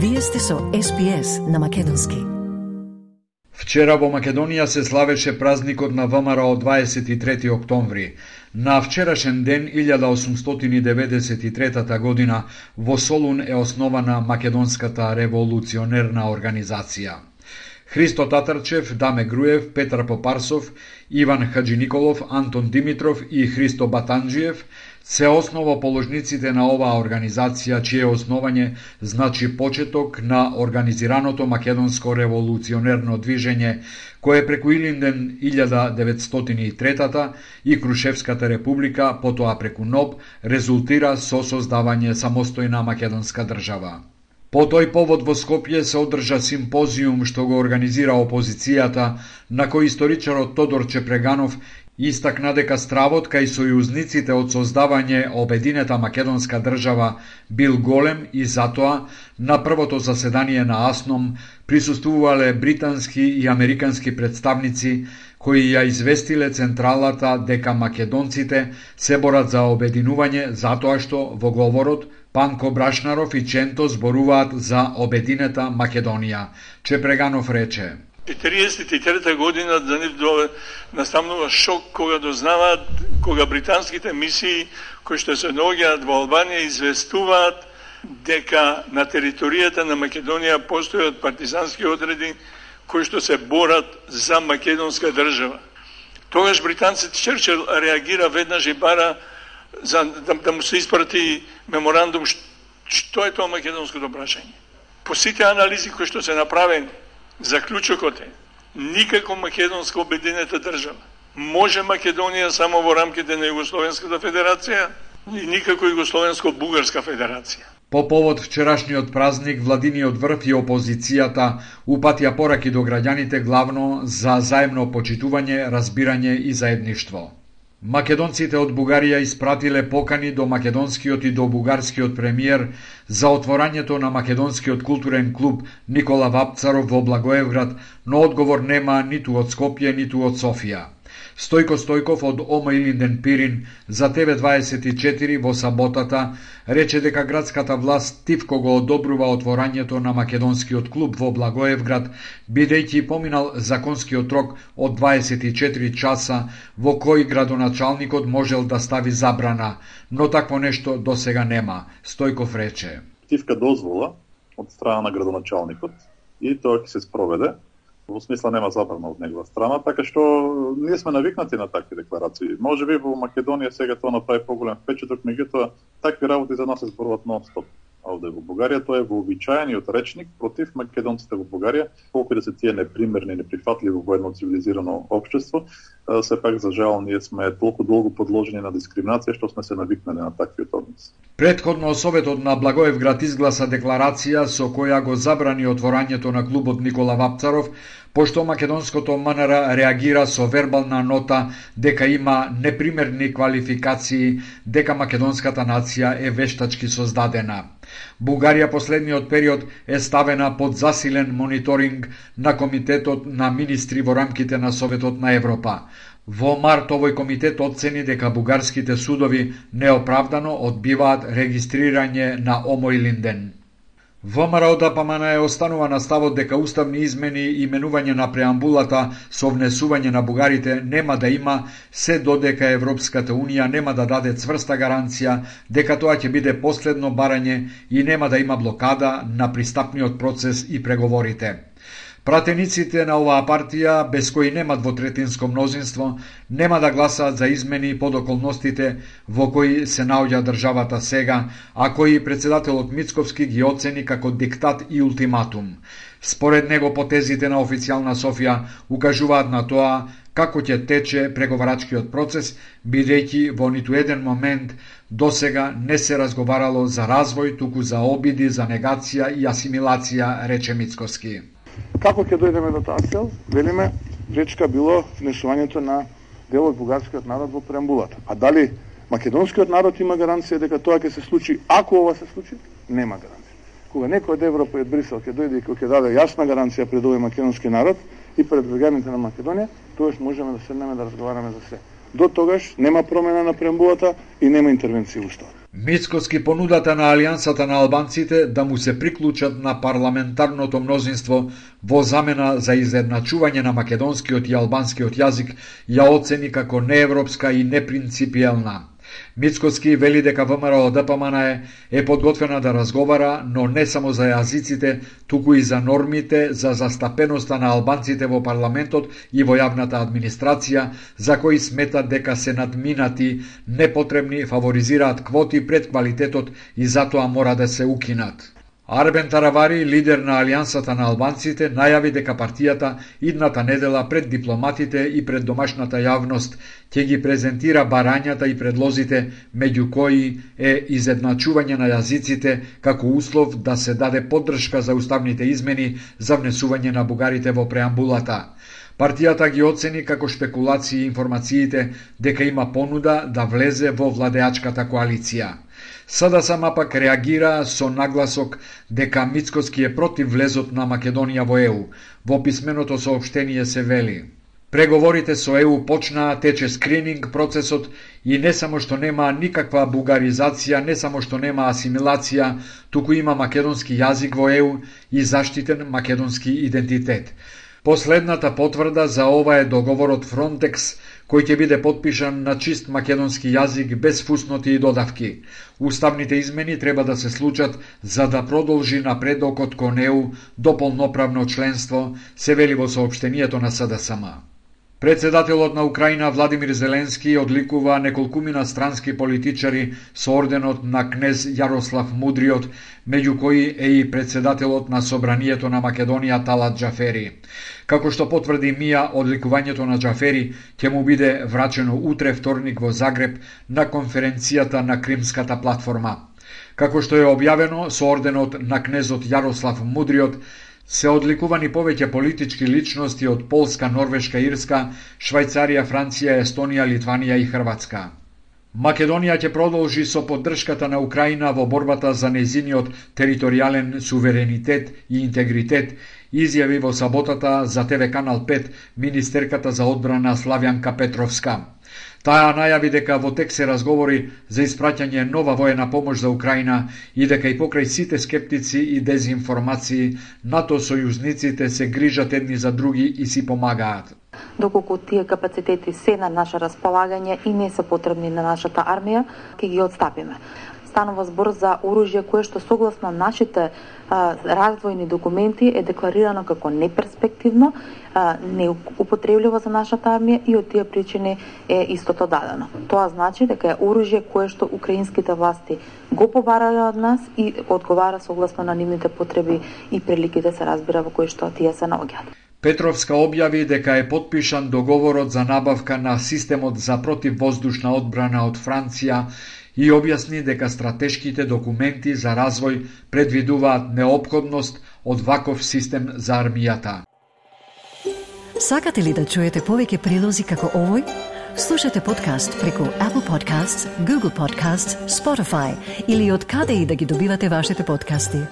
Вие сте со СПС на Македонски. Вчера во Македонија се славеше празникот на ВМРО од 23 октомври. На вчерашен ден 1893 година во Солун е основана Македонската револуционерна организација. Христо Татарчев, Даме Груев, Петар Попарсов, Иван Хаджи Николов, Антон Димитров и Христо Батанджиев се основоположниците на оваа организација, чие основање значи почеток на организираното македонско револуционерно движење, кое преку Илинден 1903 и Крушевската република, потоа преку НОБ, резултира со создавање самостојна македонска држава. По тој повод во Скопје се одржа симпозиум што го организира опозицијата, на кој историчарот Тодор Чепреганов истакна дека стравот кај сојузниците од создавање обединета македонска држава бил голем и затоа на првото заседание на АСНОМ присуствувале британски и американски представници кои ја известиле централата дека македонците се борат за обединување затоа што во говорот Панко Брашнаров и Ченто зборуваат за обединета Македонија. Чепреганов рече. 43 година за нив наставнува шок кога дознаваат, кога британските мисии кои што се наоѓаат во Албанија известуваат дека на територијата на Македонија постојат партизански одреди кои што се борат за македонска држава. Тогаш британците Черчил реагира веднаш и бара за да, да му се испрати меморандум што е тоа македонското прашање. По сите анализи кои што се направени, заклучокот е никако македонска обединета држава. Може Македонија само во рамките на Југословенската федерација и никако Југословенско-бугарска федерација. По повод вчерашниот празник, владиниот врв и опозицијата упатија пораки до граѓаните главно за заемно почитување, разбирање и заедништво. Македонците од Бугарија испратиле покани до македонскиот и до бугарскиот премиер за отворањето на македонскиот културен клуб Никола Вапцаров во Благоевград, но одговор нема ниту од Скопје, ниту од Софија. Стојко Стојков од Ома Илинден Пирин за ТВ24 во саботата рече дека градската власт тивко го одобрува отворањето на македонскиот клуб во Благоевград, бидејќи поминал законскиот рок од 24 часа во кој градоначалникот можел да стави забрана, но такво нешто до сега нема, Стојков рече. Тивка дозвола од страна на градоначалникот и тоа ќе се спроведе во смисла нема забрана од негова страна, така што ние сме навикнати на такви декларации. Може би во Македонија сега тоа направи поголем впечаток, меѓутоа такви работи за нас се зборуваат нон-стоп Да овде во Бугарија, тоа е вообичаениот речник против македонците во Бугарија, колку да се тие непримерни и неприфатливи во едно цивилизирано општество, се пак за жал ние сме толку долго подложени на дискриминација што сме се навикнале на таквиот однос. Предходно Советот на Благоевград изгласа декларација со која го забрани отворањето на клубот Никола Вапцаров, пошто македонското МНР реагира со вербална нота дека има непримерни квалификации, дека македонската нација е вештачки создадена. Бугарија последниот период е ставена под засилен мониторинг на Комитетот на министри во рамките на Советот на Европа. Во март овој комитет оцени дека бугарските судови неоправдано одбиваат регистрирање на Омојлинден. ВМРО ДПМН е останува на ставот дека уставни измени и именување на преамбулата со внесување на бугарите нема да има се додека Европската Унија нема да даде цврста гаранција дека тоа ќе биде последно барање и нема да има блокада на пристапниот процес и преговорите. Пратениците на оваа партија, без кои нема двотретинско мнозинство, нема да гласаат за измени под околностите во кои се наоѓа државата сега, а кои председателот Мицковски ги оцени како диктат и ултиматум. Според него потезите на официјална Софија укажуваат на тоа како ќе тече преговарачкиот процес, бидејќи во ниту еден момент до сега не се разговарало за развој, туку за обиди, за негација и асимилација, рече Мицковски. Како ќе дојдеме до таа цел? Велиме, речка било внесувањето на дел од бугарскиот народ во преамбулата. А дали македонскиот народ има гаранција дека тоа ќе се случи, ако ова се случи? Нема гаранција. Кога некој од Европа и од Брисел ќе дојде и ќе даде јасна гаранција пред овој македонски народ и пред граѓаните на Македонија, тогаш можеме да седнеме да разговараме за се. До тогаш нема промена на преамбулата и нема интервенција во Уставот. Мицкоски понудата на Алијансата на албанците да му се приклучат на парламентарното мнозинство во замена за изедначување на македонскиот и албанскиот јазик ја оцени како неевропска и непринципиелна. Мицкоски вели дека ВМРО ДПМН е, е подготвена да разговара, но не само за јазиците, туку и за нормите за застапеноста на албанците во парламентот и во јавната администрација, за кои сметат дека се надминати, непотребни, фаворизираат квоти пред квалитетот и затоа мора да се укинат. Арбен Таравари, лидер на Алијансата на албанците, најави дека партијата идната недела пред дипломатите и пред домашната јавност ќе ги презентира барањата и предлозите, меѓу кои е изедначување на јазиците како услов да се даде поддршка за уставните измени за внесување на бугарите во преамбулата. Партијата ги оцени како шпекулации информациите дека има понуда да влезе во владеачката коалиција. СДСМ пак реагира со нагласок дека Мицкоски е против влезот на Македонија во ЕУ. Во писменото сообштение се вели Преговорите со ЕУ почнаа, тече скрининг процесот и не само што нема никаква бугаризација, не само што нема асимилација, туку има македонски јазик во ЕУ и заштитен македонски идентитет. Последната потврда за ова е договорот Фронтекс кој ќе биде подпишан на чист македонски јазик без фусноти и додавки. Уставните измени треба да се случат за да продолжи напредокот кон ЕУ до полноправно членство, се вели во сообштението на СДСМ. Председателот на Украина Владимир Зеленски одликува неколкумина странски политичари со орденот на кнез Јарослав Мудриот, меѓу кои е и председателот на Собранието на Македонија Талат Джафери. Како што потврди Мија, одликувањето на Джафери ќе му биде врачено утре вторник во Загреб на конференцијата на Кримската платформа. Како што е објавено со орденот на кнезот Јарослав Мудриот, се одликувани повеќе политички личности од Полска, Норвешка, Ирска, Швајцарија, Франција, Естонија, Литванија и Хрватска. Македонија ќе продолжи со поддршката на Украина во борбата за незиниот територијален суверенитет и интегритет, изјави во саботата за ТВ Канал 5 министерката за одбрана Славјанка Петровска. Таа најави дека во тек се разговори за испраќање нова воена помош за Украина и дека и покрај сите скептици и дезинформации, НАТО сојузниците се грижат едни за други и си помагаат. Доколку тие капацитети се на наше располагање и не се потребни на нашата армија, ќе ги отстапиме станува збор за оружје кое што согласно нашите а, развојни документи е декларирано како неперспективно, а, неупотребливо за нашата армија и од тие причини е истото дадено. Тоа значи дека е оружје кое што украинските власти го побарале од нас и одговара согласно на нивните потреби и приликите да се разбира во кои што тие се наоѓаат. Петровска објави дека е подпишан договорот за набавка на системот за противвоздушна одбрана од Франција и објасни дека стратешките документи за развој предвидуваат необходност од ваков систем за армијата. Сакате ли да чуете повеќе прилози како овој? Слушате подкаст преку Apple Podcasts, Google Podcasts, Spotify или од каде и да ги добивате вашите подкасти.